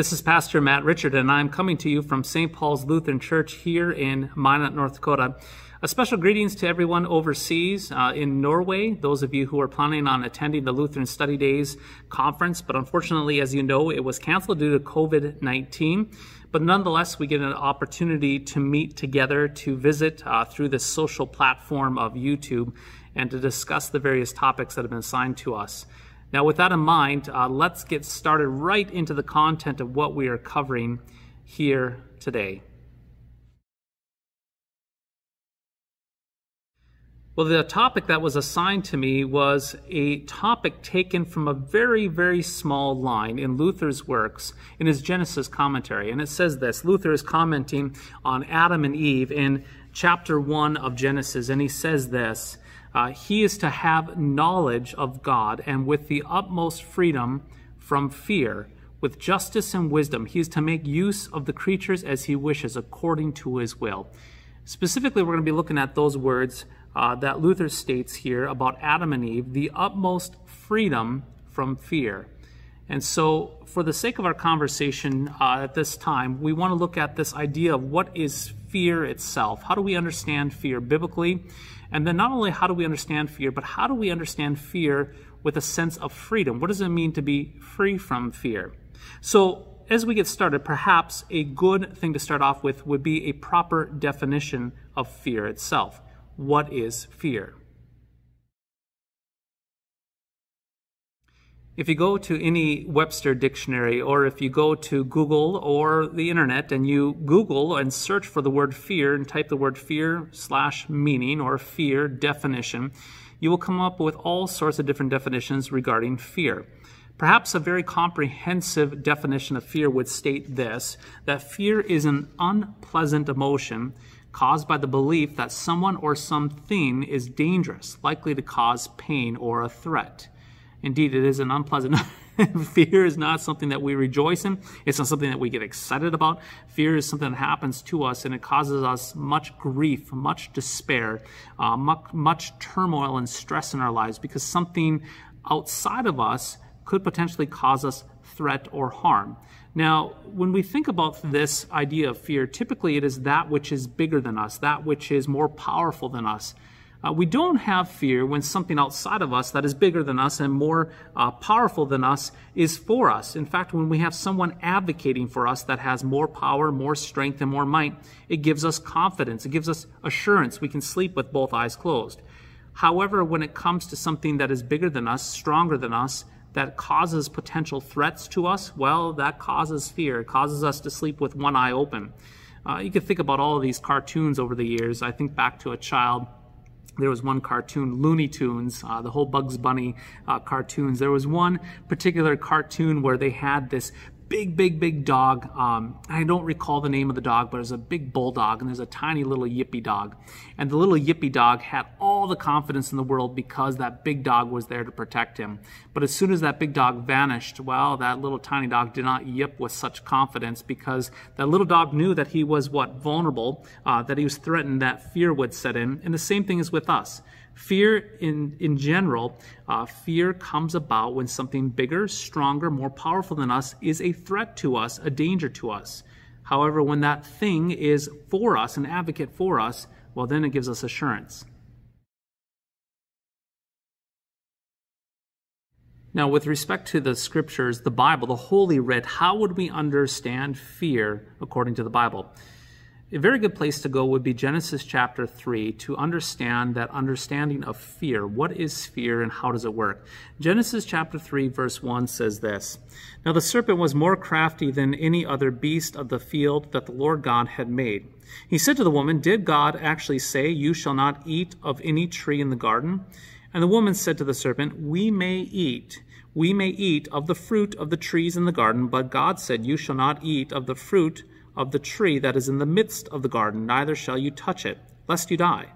This is Pastor Matt Richard, and I'm coming to you from St. Paul's Lutheran Church here in Minot, North Dakota. A special greetings to everyone overseas uh, in Norway, those of you who are planning on attending the Lutheran Study Days conference, but unfortunately, as you know, it was canceled due to COVID 19. But nonetheless, we get an opportunity to meet together, to visit uh, through this social platform of YouTube, and to discuss the various topics that have been assigned to us. Now, with that in mind, uh, let's get started right into the content of what we are covering here today. Well, the topic that was assigned to me was a topic taken from a very, very small line in Luther's works in his Genesis commentary. And it says this Luther is commenting on Adam and Eve in chapter 1 of Genesis, and he says this uh, he is to have knowledge of God and with the utmost freedom from fear, with justice and wisdom. He is to make use of the creatures as he wishes, according to his will. Specifically, we're going to be looking at those words uh, that Luther states here about Adam and Eve the utmost freedom from fear. And so, for the sake of our conversation uh, at this time, we want to look at this idea of what is fear itself. How do we understand fear biblically? And then not only how do we understand fear, but how do we understand fear with a sense of freedom? What does it mean to be free from fear? So, as we get started, perhaps a good thing to start off with would be a proper definition of fear itself. What is fear? If you go to any Webster dictionary or if you go to Google or the internet and you Google and search for the word fear and type the word fear slash meaning or fear definition, you will come up with all sorts of different definitions regarding fear. Perhaps a very comprehensive definition of fear would state this that fear is an unpleasant emotion caused by the belief that someone or something is dangerous, likely to cause pain or a threat. Indeed, it is an unpleasant. Fear is not something that we rejoice in. It's not something that we get excited about. Fear is something that happens to us and it causes us much grief, much despair, uh, much, much turmoil and stress in our lives because something outside of us could potentially cause us threat or harm. Now, when we think about this idea of fear, typically it is that which is bigger than us, that which is more powerful than us. Uh, we don't have fear when something outside of us that is bigger than us and more uh, powerful than us is for us. In fact, when we have someone advocating for us that has more power, more strength, and more might, it gives us confidence. It gives us assurance. We can sleep with both eyes closed. However, when it comes to something that is bigger than us, stronger than us, that causes potential threats to us, well, that causes fear. It causes us to sleep with one eye open. Uh, you can think about all of these cartoons over the years. I think back to a child there was one cartoon, Looney Tunes, uh, the whole Bugs Bunny uh, cartoons. There was one particular cartoon where they had this big, big, big dog. Um, I don't recall the name of the dog, but it was a big bulldog, and there's a tiny little yippy dog. And the little yippy dog had all the confidence in the world because that big dog was there to protect him. But as soon as that big dog vanished, well, that little tiny dog did not yip with such confidence because that little dog knew that he was what? Vulnerable, uh, that he was threatened, that fear would set in. And the same thing is with us. Fear, in, in general, uh, fear comes about when something bigger, stronger, more powerful than us is a threat to us, a danger to us. However, when that thing is for us, an advocate for us, well, then it gives us assurance. Now, with respect to the scriptures, the Bible, the Holy Writ, how would we understand fear according to the Bible? A very good place to go would be Genesis chapter 3 to understand that understanding of fear. What is fear and how does it work? Genesis chapter 3, verse 1 says this Now the serpent was more crafty than any other beast of the field that the Lord God had made. He said to the woman, Did God actually say, You shall not eat of any tree in the garden? And the woman said to the serpent, We may eat. We may eat of the fruit of the trees in the garden, but God said, You shall not eat of the fruit of the tree that is in the midst of the garden, neither shall you touch it, lest you die.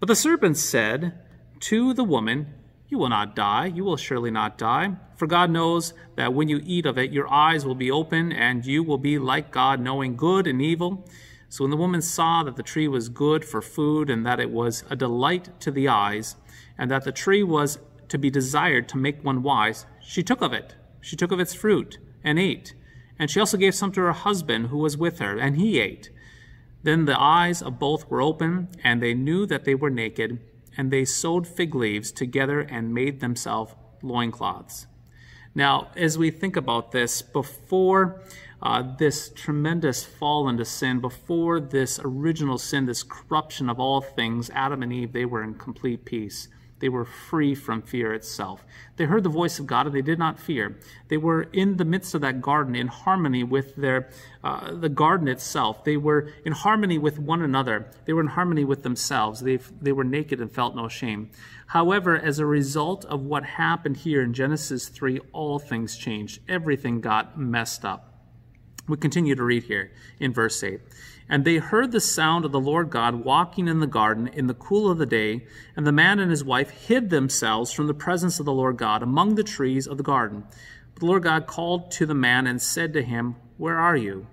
But the serpent said to the woman, You will not die, you will surely not die. For God knows that when you eat of it, your eyes will be open, and you will be like God, knowing good and evil. So when the woman saw that the tree was good for food, and that it was a delight to the eyes, and that the tree was to be desired to make one wise, she took of it. She took of its fruit and ate And she also gave some to her husband who was with her, and he ate. Then the eyes of both were open, and they knew that they were naked, and they sewed fig leaves together and made themselves loincloths. Now, as we think about this, before uh, this tremendous fall into sin, before this original sin, this corruption of all things, Adam and Eve, they were in complete peace. They were free from fear itself. They heard the voice of God and they did not fear. They were in the midst of that garden in harmony with their, uh, the garden itself. They were in harmony with one another. They were in harmony with themselves. They, they were naked and felt no shame. However, as a result of what happened here in Genesis 3, all things changed. Everything got messed up. We continue to read here in verse 8. And they heard the sound of the Lord God walking in the garden in the cool of the day, and the man and his wife hid themselves from the presence of the Lord God among the trees of the garden. But the Lord God called to the man and said to him, Where are you?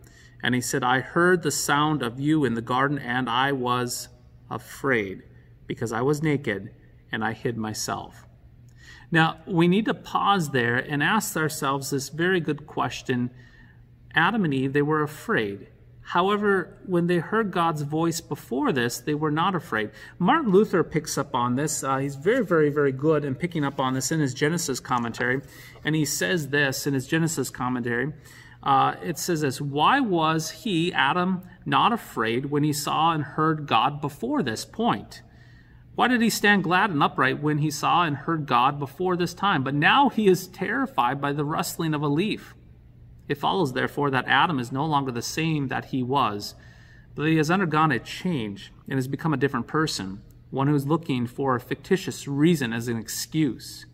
And he said, I heard the sound of you in the garden, and I was afraid, because I was naked, and I hid myself. Now, we need to pause there and ask ourselves this very good question Adam and Eve, they were afraid. However, when they heard God's voice before this, they were not afraid. Martin Luther picks up on this. Uh, he's very, very, very good in picking up on this in his Genesis commentary. And he says this in his Genesis commentary. Uh, it says this Why was he, Adam, not afraid when he saw and heard God before this point? Why did he stand glad and upright when he saw and heard God before this time? But now he is terrified by the rustling of a leaf. It follows, therefore, that Adam is no longer the same that he was, but he has undergone a change and has become a different person, one who is looking for a fictitious reason as an excuse.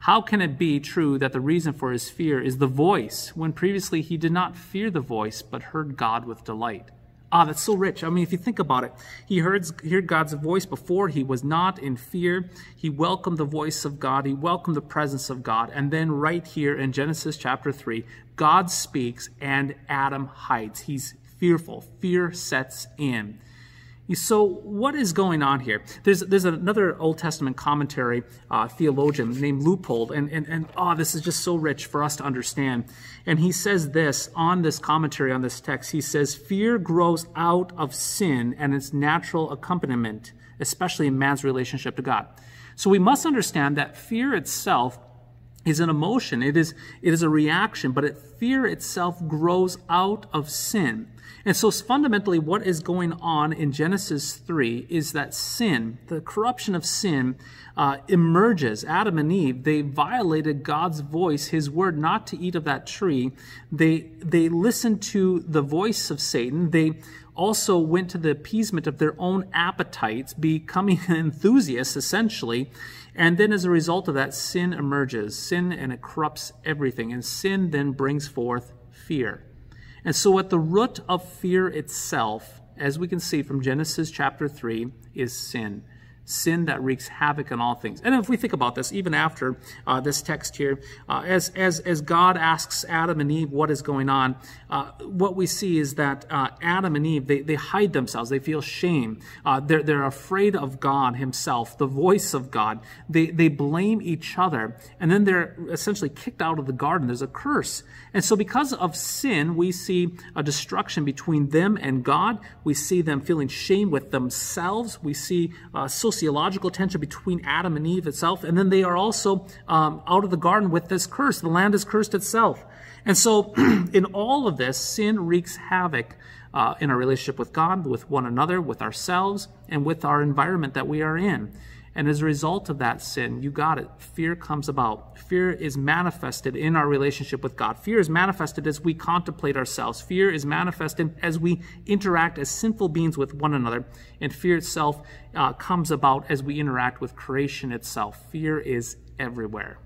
How can it be true that the reason for his fear is the voice, when previously he did not fear the voice but heard God with delight? Ah, that's so rich. I mean, if you think about it, he heard, heard God's voice before. He was not in fear. He welcomed the voice of God. He welcomed the presence of God. And then, right here in Genesis chapter 3, God speaks and Adam hides. He's fearful. Fear sets in. So, what is going on here? There's, there's another Old Testament commentary uh, theologian named Leupold, and, and, and oh, this is just so rich for us to understand. And he says this on this commentary on this text He says, Fear grows out of sin and its natural accompaniment, especially in man's relationship to God. So, we must understand that fear itself is an emotion, it is, it is a reaction, but it, fear itself grows out of sin. And so, fundamentally, what is going on in Genesis 3 is that sin, the corruption of sin, uh, emerges. Adam and Eve, they violated God's voice, his word not to eat of that tree. They, they listened to the voice of Satan. They also went to the appeasement of their own appetites, becoming enthusiasts, essentially. And then, as a result of that, sin emerges. Sin, and it corrupts everything. And sin then brings forth fear. And so, at the root of fear itself, as we can see from Genesis chapter 3, is sin sin that wreaks havoc on all things. And if we think about this, even after uh, this text here, uh, as, as, as God asks Adam and Eve what is going on, uh, what we see is that uh, Adam and Eve, they, they hide themselves. They feel shame. Uh, they're, they're afraid of God himself, the voice of God. They, they blame each other. And then they're essentially kicked out of the garden. There's a curse. And so because of sin, we see a destruction between them and God. We see them feeling shame with themselves. We see uh, sociological tension between Adam and Eve itself. And then they are also um, out of the garden with this curse. The land is cursed itself. And so, in all of this, sin wreaks havoc uh, in our relationship with God, with one another, with ourselves, and with our environment that we are in. And as a result of that sin, you got it. Fear comes about. Fear is manifested in our relationship with God. Fear is manifested as we contemplate ourselves. Fear is manifested as we interact as sinful beings with one another. And fear itself uh, comes about as we interact with creation itself. Fear is everywhere.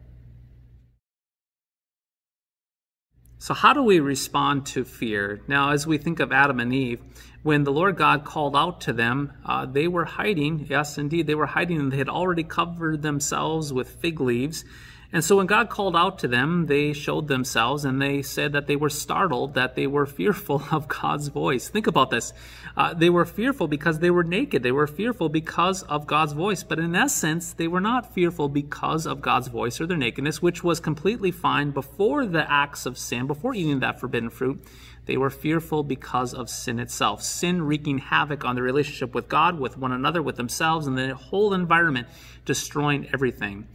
So, how do we respond to fear? Now, as we think of Adam and Eve, when the Lord God called out to them, uh, they were hiding. Yes, indeed, they were hiding, and they had already covered themselves with fig leaves. And so when God called out to them, they showed themselves and they said that they were startled, that they were fearful of God's voice. Think about this. Uh, they were fearful because they were naked. They were fearful because of God's voice. But in essence, they were not fearful because of God's voice or their nakedness, which was completely fine before the acts of sin, before eating that forbidden fruit. They were fearful because of sin itself. Sin wreaking havoc on their relationship with God, with one another, with themselves, and the whole environment, destroying everything.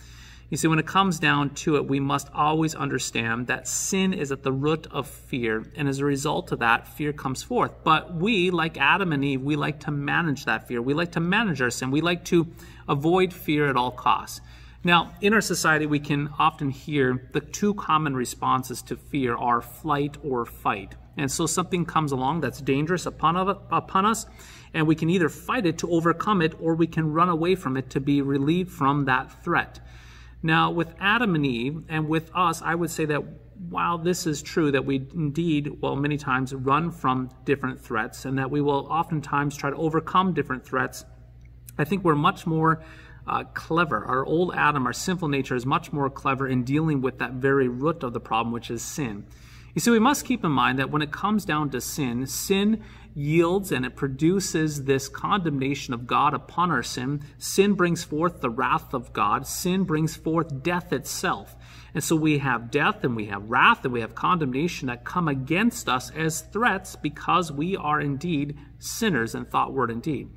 You see, when it comes down to it, we must always understand that sin is at the root of fear, and as a result of that, fear comes forth. But we, like Adam and Eve, we like to manage that fear. We like to manage our sin. We like to avoid fear at all costs. Now, in our society, we can often hear the two common responses to fear are flight or fight. And so something comes along that's dangerous upon, upon us, and we can either fight it to overcome it or we can run away from it to be relieved from that threat. Now, with Adam and Eve, and with us, I would say that while this is true, that we indeed, well, many times run from different threats, and that we will oftentimes try to overcome different threats, I think we're much more uh, clever. Our old Adam, our sinful nature, is much more clever in dealing with that very root of the problem, which is sin. You see, we must keep in mind that when it comes down to sin, sin yields and it produces this condemnation of God upon our sin. Sin brings forth the wrath of God. Sin brings forth death itself. And so we have death and we have wrath and we have condemnation that come against us as threats because we are indeed sinners in thought, word, and deed.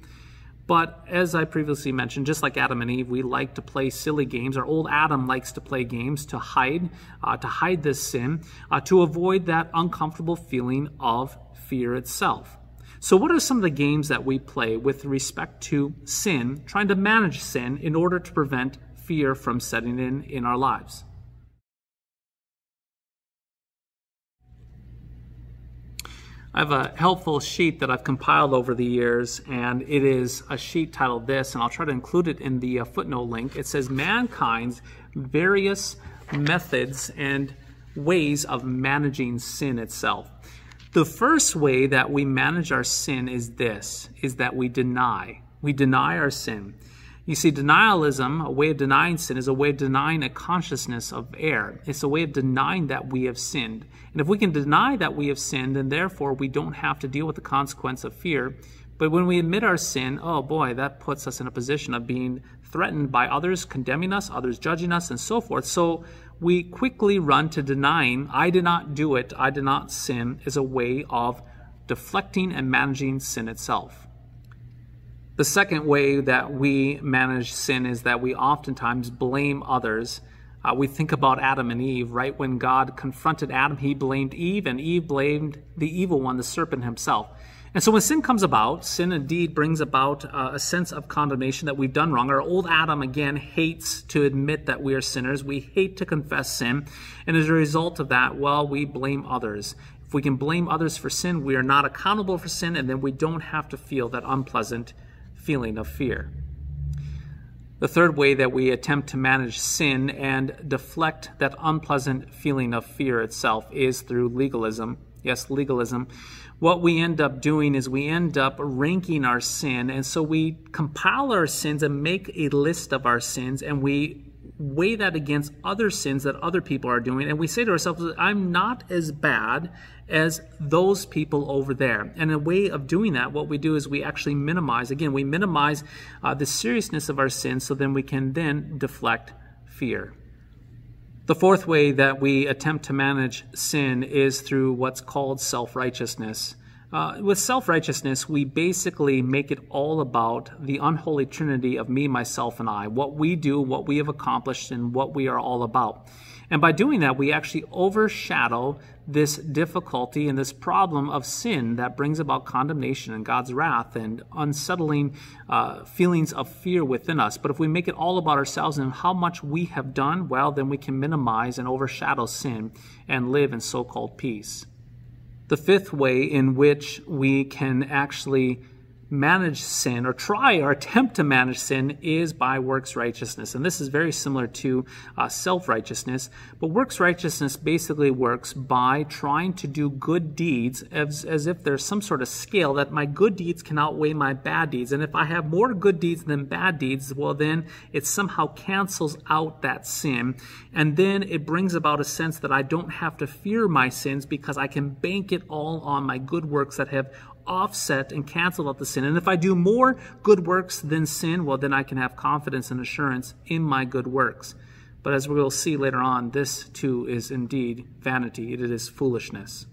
But as I previously mentioned, just like Adam and Eve, we like to play silly games. Our old Adam likes to play games to hide, uh, to hide this sin, uh, to avoid that uncomfortable feeling of fear itself. So, what are some of the games that we play with respect to sin, trying to manage sin in order to prevent fear from setting in in our lives? I have a helpful sheet that I've compiled over the years, and it is a sheet titled this, and I'll try to include it in the uh, footnote link. It says Mankind's Various Methods and Ways of Managing Sin Itself. The first way that we manage our sin is this, is that we deny. We deny our sin. You see, denialism, a way of denying sin, is a way of denying a consciousness of error. It's a way of denying that we have sinned. And if we can deny that we have sinned, then therefore we don't have to deal with the consequence of fear. But when we admit our sin, oh boy, that puts us in a position of being threatened by others condemning us, others judging us, and so forth. So we quickly run to denying, I did not do it, I did not sin, as a way of deflecting and managing sin itself. The second way that we manage sin is that we oftentimes blame others. Uh, we think about Adam and Eve, right? When God confronted Adam, he blamed Eve, and Eve blamed the evil one, the serpent himself. And so when sin comes about, sin indeed brings about uh, a sense of condemnation that we've done wrong. Our old Adam, again, hates to admit that we are sinners. We hate to confess sin. And as a result of that, well, we blame others. If we can blame others for sin, we are not accountable for sin, and then we don't have to feel that unpleasant feeling of fear. The third way that we attempt to manage sin and deflect that unpleasant feeling of fear itself is through legalism. Yes, legalism what we end up doing is we end up ranking our sin. And so we compile our sins and make a list of our sins and we weigh that against other sins that other people are doing. And we say to ourselves, I'm not as bad as those people over there. And a way of doing that, what we do is we actually minimize, again, we minimize uh, the seriousness of our sins so then we can then deflect fear. The fourth way that we attempt to manage sin is through what's called self righteousness. Uh, with self righteousness, we basically make it all about the unholy trinity of me, myself, and I, what we do, what we have accomplished, and what we are all about. And by doing that, we actually overshadow this difficulty and this problem of sin that brings about condemnation and God's wrath and unsettling uh, feelings of fear within us. But if we make it all about ourselves and how much we have done, well, then we can minimize and overshadow sin and live in so called peace. The fifth way in which we can actually manage sin or try or attempt to manage sin is by works righteousness. And this is very similar to uh, self righteousness. But works righteousness basically works by trying to do good deeds as, as if there's some sort of scale that my good deeds can outweigh my bad deeds. And if I have more good deeds than bad deeds, well, then it somehow cancels out that sin. And then it brings about a sense that I don't have to fear my sins because I can bank it all on my good works that have offset and cancel out the sin. And if I do more good works than sin, well, then I can have confidence and assurance in my good works. But as we will see later on, this too is indeed vanity, it is foolishness.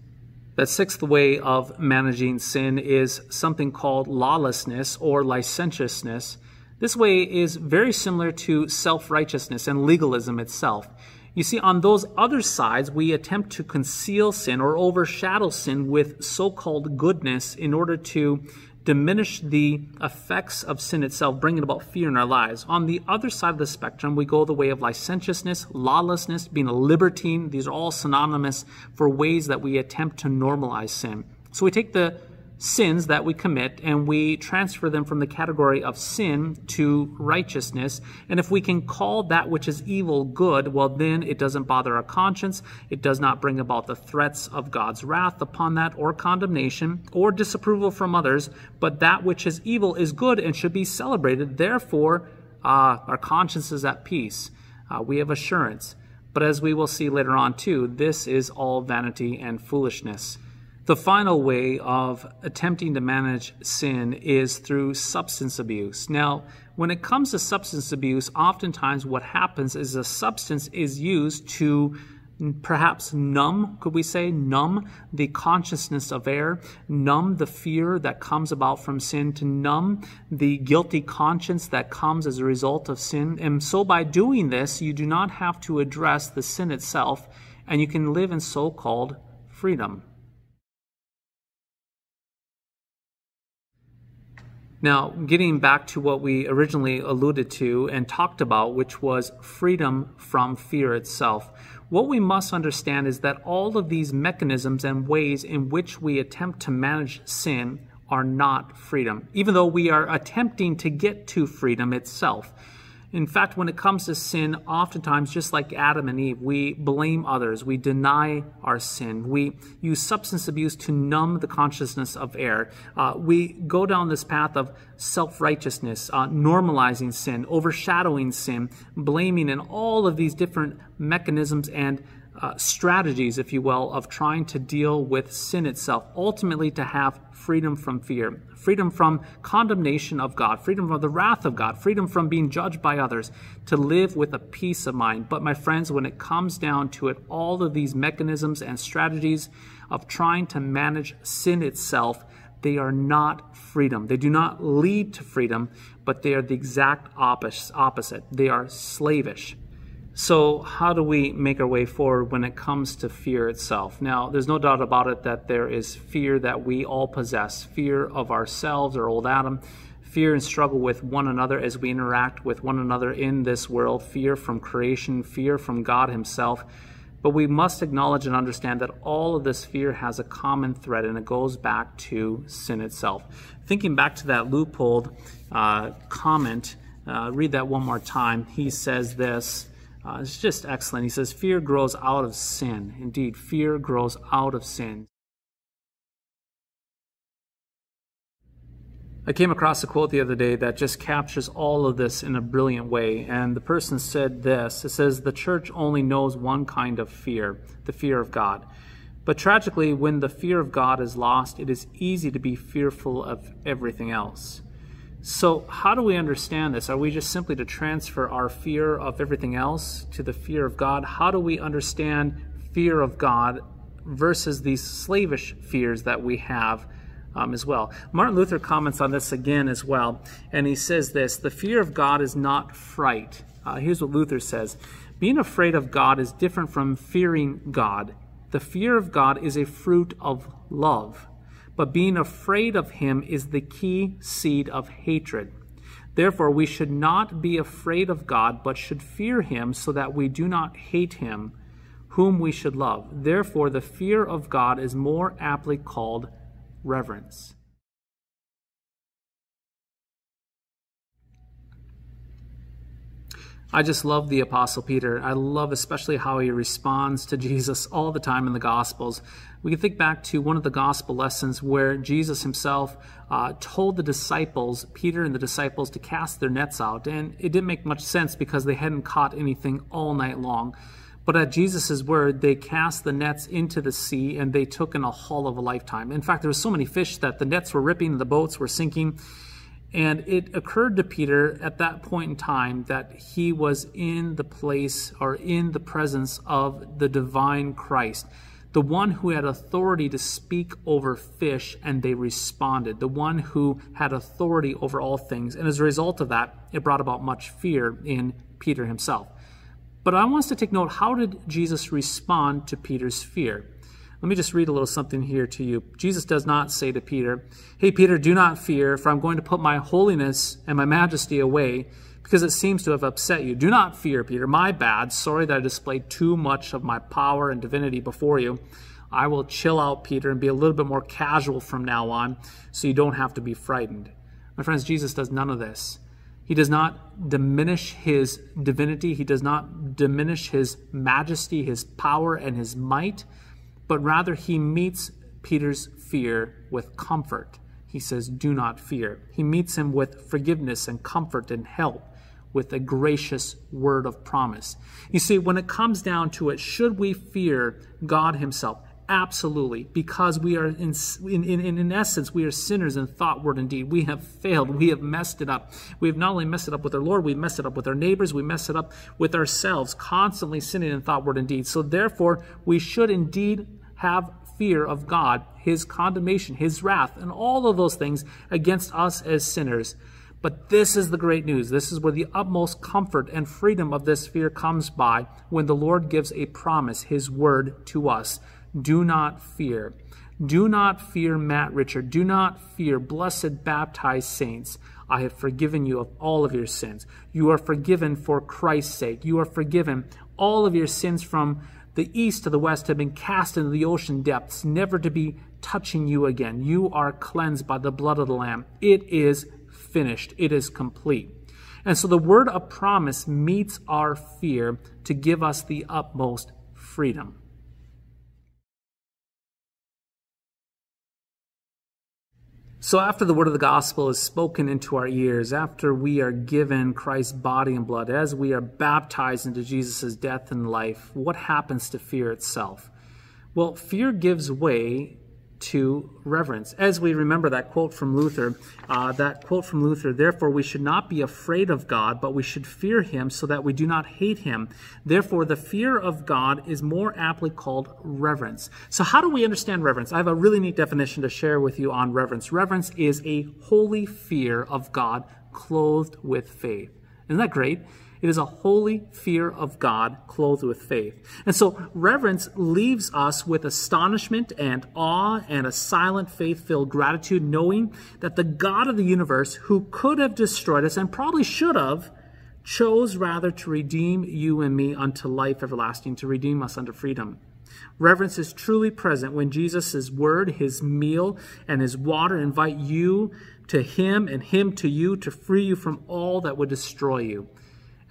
That sixth way of managing sin is something called lawlessness or licentiousness. This way is very similar to self righteousness and legalism itself. You see, on those other sides, we attempt to conceal sin or overshadow sin with so called goodness in order to diminish the effects of sin itself, bringing about fear in our lives. On the other side of the spectrum, we go the way of licentiousness, lawlessness, being a libertine. These are all synonymous for ways that we attempt to normalize sin. So we take the sins that we commit and we transfer them from the category of sin to righteousness. And if we can call that which is evil good, well, then it doesn't bother our conscience. It does not bring about the threats of God's wrath upon that or condemnation or disapproval from others. But that which is evil is good and should be celebrated. Therefore, uh, our conscience is at peace. Uh, we have assurance. But as we will see later on, too, this is all vanity and foolishness. The final way of attempting to manage sin is through substance abuse. Now, when it comes to substance abuse, oftentimes what happens is a substance is used to perhaps numb, could we say, numb the consciousness of error, numb the fear that comes about from sin, to numb the guilty conscience that comes as a result of sin. And so by doing this, you do not have to address the sin itself, and you can live in so called freedom. Now, getting back to what we originally alluded to and talked about, which was freedom from fear itself, what we must understand is that all of these mechanisms and ways in which we attempt to manage sin are not freedom, even though we are attempting to get to freedom itself. In fact, when it comes to sin, oftentimes, just like Adam and Eve, we blame others. We deny our sin. We use substance abuse to numb the consciousness of error. Uh, we go down this path of self righteousness, uh, normalizing sin, overshadowing sin, blaming, and all of these different mechanisms and uh, strategies, if you will, of trying to deal with sin itself, ultimately to have freedom from fear, freedom from condemnation of God, freedom from the wrath of God, freedom from being judged by others, to live with a peace of mind. But, my friends, when it comes down to it, all of these mechanisms and strategies of trying to manage sin itself, they are not freedom. They do not lead to freedom, but they are the exact opposite. They are slavish. So, how do we make our way forward when it comes to fear itself? Now, there's no doubt about it that there is fear that we all possess fear of ourselves or old Adam, fear and struggle with one another as we interact with one another in this world, fear from creation, fear from God Himself. But we must acknowledge and understand that all of this fear has a common thread, and it goes back to sin itself. Thinking back to that Leupold uh, comment, uh, read that one more time. He says this. Uh, it's just excellent. He says, Fear grows out of sin. Indeed, fear grows out of sin. I came across a quote the other day that just captures all of this in a brilliant way. And the person said this It says, The church only knows one kind of fear, the fear of God. But tragically, when the fear of God is lost, it is easy to be fearful of everything else. So, how do we understand this? Are we just simply to transfer our fear of everything else to the fear of God? How do we understand fear of God versus these slavish fears that we have um, as well? Martin Luther comments on this again as well, and he says this The fear of God is not fright. Uh, here's what Luther says Being afraid of God is different from fearing God. The fear of God is a fruit of love but being afraid of him is the key seed of hatred. Therefore, we should not be afraid of God, but should fear him so that we do not hate him, whom we should love. Therefore, the fear of God is more aptly called reverence. I just love the Apostle Peter. I love especially how he responds to Jesus all the time in the Gospels. We can think back to one of the Gospel lessons where Jesus himself uh, told the disciples, Peter and the disciples, to cast their nets out. And it didn't make much sense because they hadn't caught anything all night long. But at Jesus' word, they cast the nets into the sea and they took in a haul of a lifetime. In fact, there were so many fish that the nets were ripping, the boats were sinking. And it occurred to Peter at that point in time that he was in the place or in the presence of the divine Christ, the one who had authority to speak over fish and they responded, the one who had authority over all things. And as a result of that, it brought about much fear in Peter himself. But I want us to take note how did Jesus respond to Peter's fear? Let me just read a little something here to you. Jesus does not say to Peter, Hey, Peter, do not fear, for I'm going to put my holiness and my majesty away because it seems to have upset you. Do not fear, Peter. My bad. Sorry that I displayed too much of my power and divinity before you. I will chill out, Peter, and be a little bit more casual from now on so you don't have to be frightened. My friends, Jesus does none of this. He does not diminish his divinity, he does not diminish his majesty, his power, and his might but rather he meets Peter's fear with comfort. He says, Do not fear. He meets him with forgiveness and comfort and help, with a gracious word of promise. You see, when it comes down to it, should we fear God Himself? Absolutely, because we are in, in, in, in essence, we are sinners in thought, word, and deed. We have failed. We have messed it up. We have not only messed it up with our Lord, we messed it up with our neighbors, we mess it up with ourselves, constantly sinning in thought, word, and deed. So therefore, we should indeed have fear of God, His condemnation, His wrath, and all of those things against us as sinners. But this is the great news. This is where the utmost comfort and freedom of this fear comes by when the Lord gives a promise, His word to us. Do not fear. Do not fear Matt Richard. Do not fear blessed baptized saints. I have forgiven you of all of your sins. You are forgiven for Christ's sake. You are forgiven all of your sins from the east to the west have been cast into the ocean depths, never to be touching you again. You are cleansed by the blood of the Lamb. It is finished. It is complete. And so the word of promise meets our fear to give us the utmost freedom. So, after the word of the gospel is spoken into our ears, after we are given Christ's body and blood, as we are baptized into Jesus' death and life, what happens to fear itself? Well, fear gives way to reverence. As we remember that quote from Luther, uh, that quote from Luther, therefore we should not be afraid of God, but we should fear him so that we do not hate him. Therefore, the fear of God is more aptly called reverence. So, how do we understand reverence? I have a really neat definition to share with you on reverence. Reverence is a holy fear of God clothed with faith. Isn't that great? It is a holy fear of God clothed with faith. And so reverence leaves us with astonishment and awe and a silent faith filled gratitude, knowing that the God of the universe, who could have destroyed us and probably should have, chose rather to redeem you and me unto life everlasting, to redeem us unto freedom. Reverence is truly present when Jesus' word, his meal, and his water invite you to him and him to you to free you from all that would destroy you.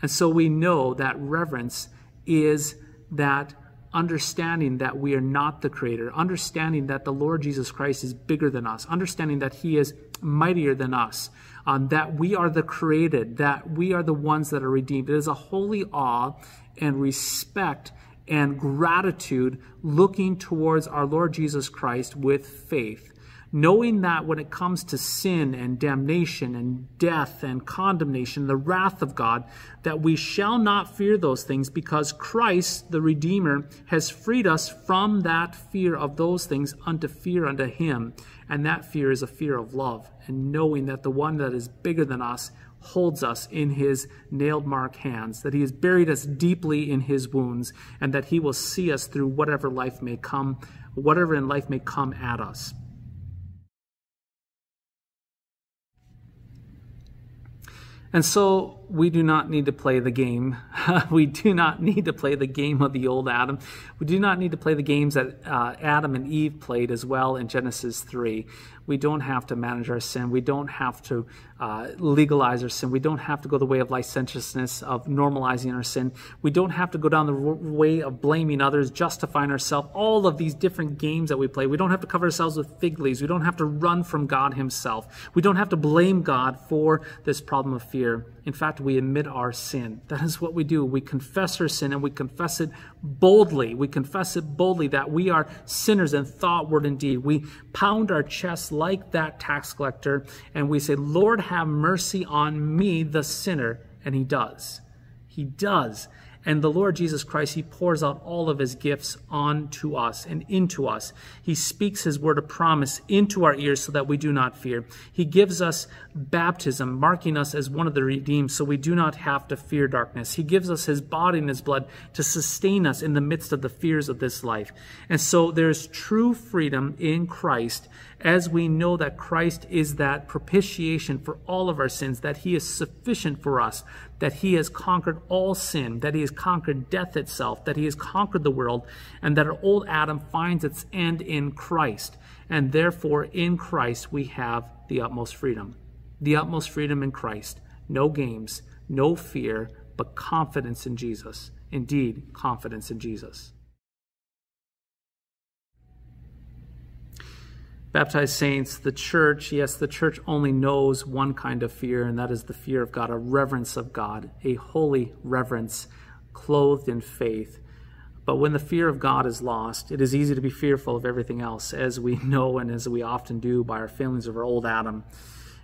And so we know that reverence is that understanding that we are not the creator, understanding that the Lord Jesus Christ is bigger than us, understanding that he is mightier than us, um, that we are the created, that we are the ones that are redeemed. It is a holy awe and respect and gratitude looking towards our Lord Jesus Christ with faith knowing that when it comes to sin and damnation and death and condemnation, the wrath of God, that we shall not fear those things because Christ, the Redeemer, has freed us from that fear of those things unto fear unto Him. And that fear is a fear of love, and knowing that the one that is bigger than us holds us in his nailed mark hands, that he has buried us deeply in his wounds, and that he will see us through whatever life may come, whatever in life may come at us. And so we do not need to play the game. we do not need to play the game of the old Adam. We do not need to play the games that uh, Adam and Eve played as well in Genesis 3. We don't have to manage our sin. We don't have to uh, legalize our sin. We don't have to go the way of licentiousness, of normalizing our sin. We don't have to go down the way of blaming others, justifying ourselves. All of these different games that we play. We don't have to cover ourselves with fig leaves. We don't have to run from God Himself. We don't have to blame God for this problem of fear. In fact, we admit our sin. That is what we do. We confess our sin and we confess it boldly. We confess it boldly that we are sinners in thought, word, and deed. We pound our chests like that tax collector and we say, Lord, have mercy on me, the sinner. And he does. He does. And the Lord Jesus Christ, He pours out all of His gifts onto us and into us. He speaks His word of promise into our ears so that we do not fear. He gives us baptism, marking us as one of the redeemed so we do not have to fear darkness. He gives us His body and His blood to sustain us in the midst of the fears of this life. And so there's true freedom in Christ as we know that Christ is that propitiation for all of our sins, that He is sufficient for us, that He has conquered all sin, that He has conquered death itself, that He has conquered the world, and that our old Adam finds its end in Christ. And therefore, in Christ, we have the utmost freedom. The utmost freedom in Christ. No games, no fear, but confidence in Jesus. Indeed, confidence in Jesus. Baptized saints, the church, yes, the church only knows one kind of fear, and that is the fear of God, a reverence of God, a holy reverence clothed in faith. But when the fear of God is lost, it is easy to be fearful of everything else, as we know and as we often do by our feelings of our old Adam.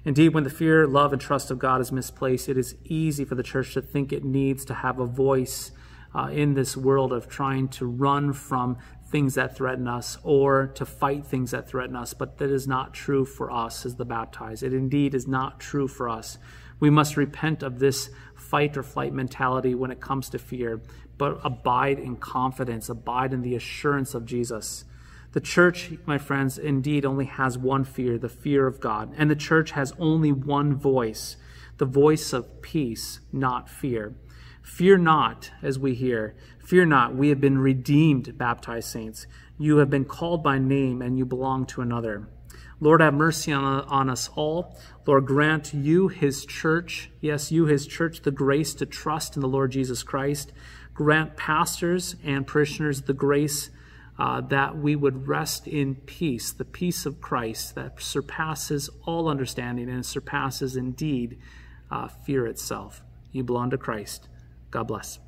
Indeed, when the fear, love, and trust of God is misplaced, it is easy for the church to think it needs to have a voice uh, in this world of trying to run from things that threaten us or to fight things that threaten us, but that is not true for us as the baptized. It indeed is not true for us. We must repent of this fight or flight mentality when it comes to fear, but abide in confidence, abide in the assurance of Jesus. The church, my friends, indeed only has one fear, the fear of God. And the church has only one voice, the voice of peace, not fear. Fear not, as we hear. Fear not, we have been redeemed, baptized saints. You have been called by name, and you belong to another. Lord, have mercy on, on us all. Lord, grant you, his church, yes, you, his church, the grace to trust in the Lord Jesus Christ. Grant pastors and parishioners the grace uh, that we would rest in peace, the peace of Christ that surpasses all understanding and surpasses indeed uh, fear itself. You belong to Christ. God bless.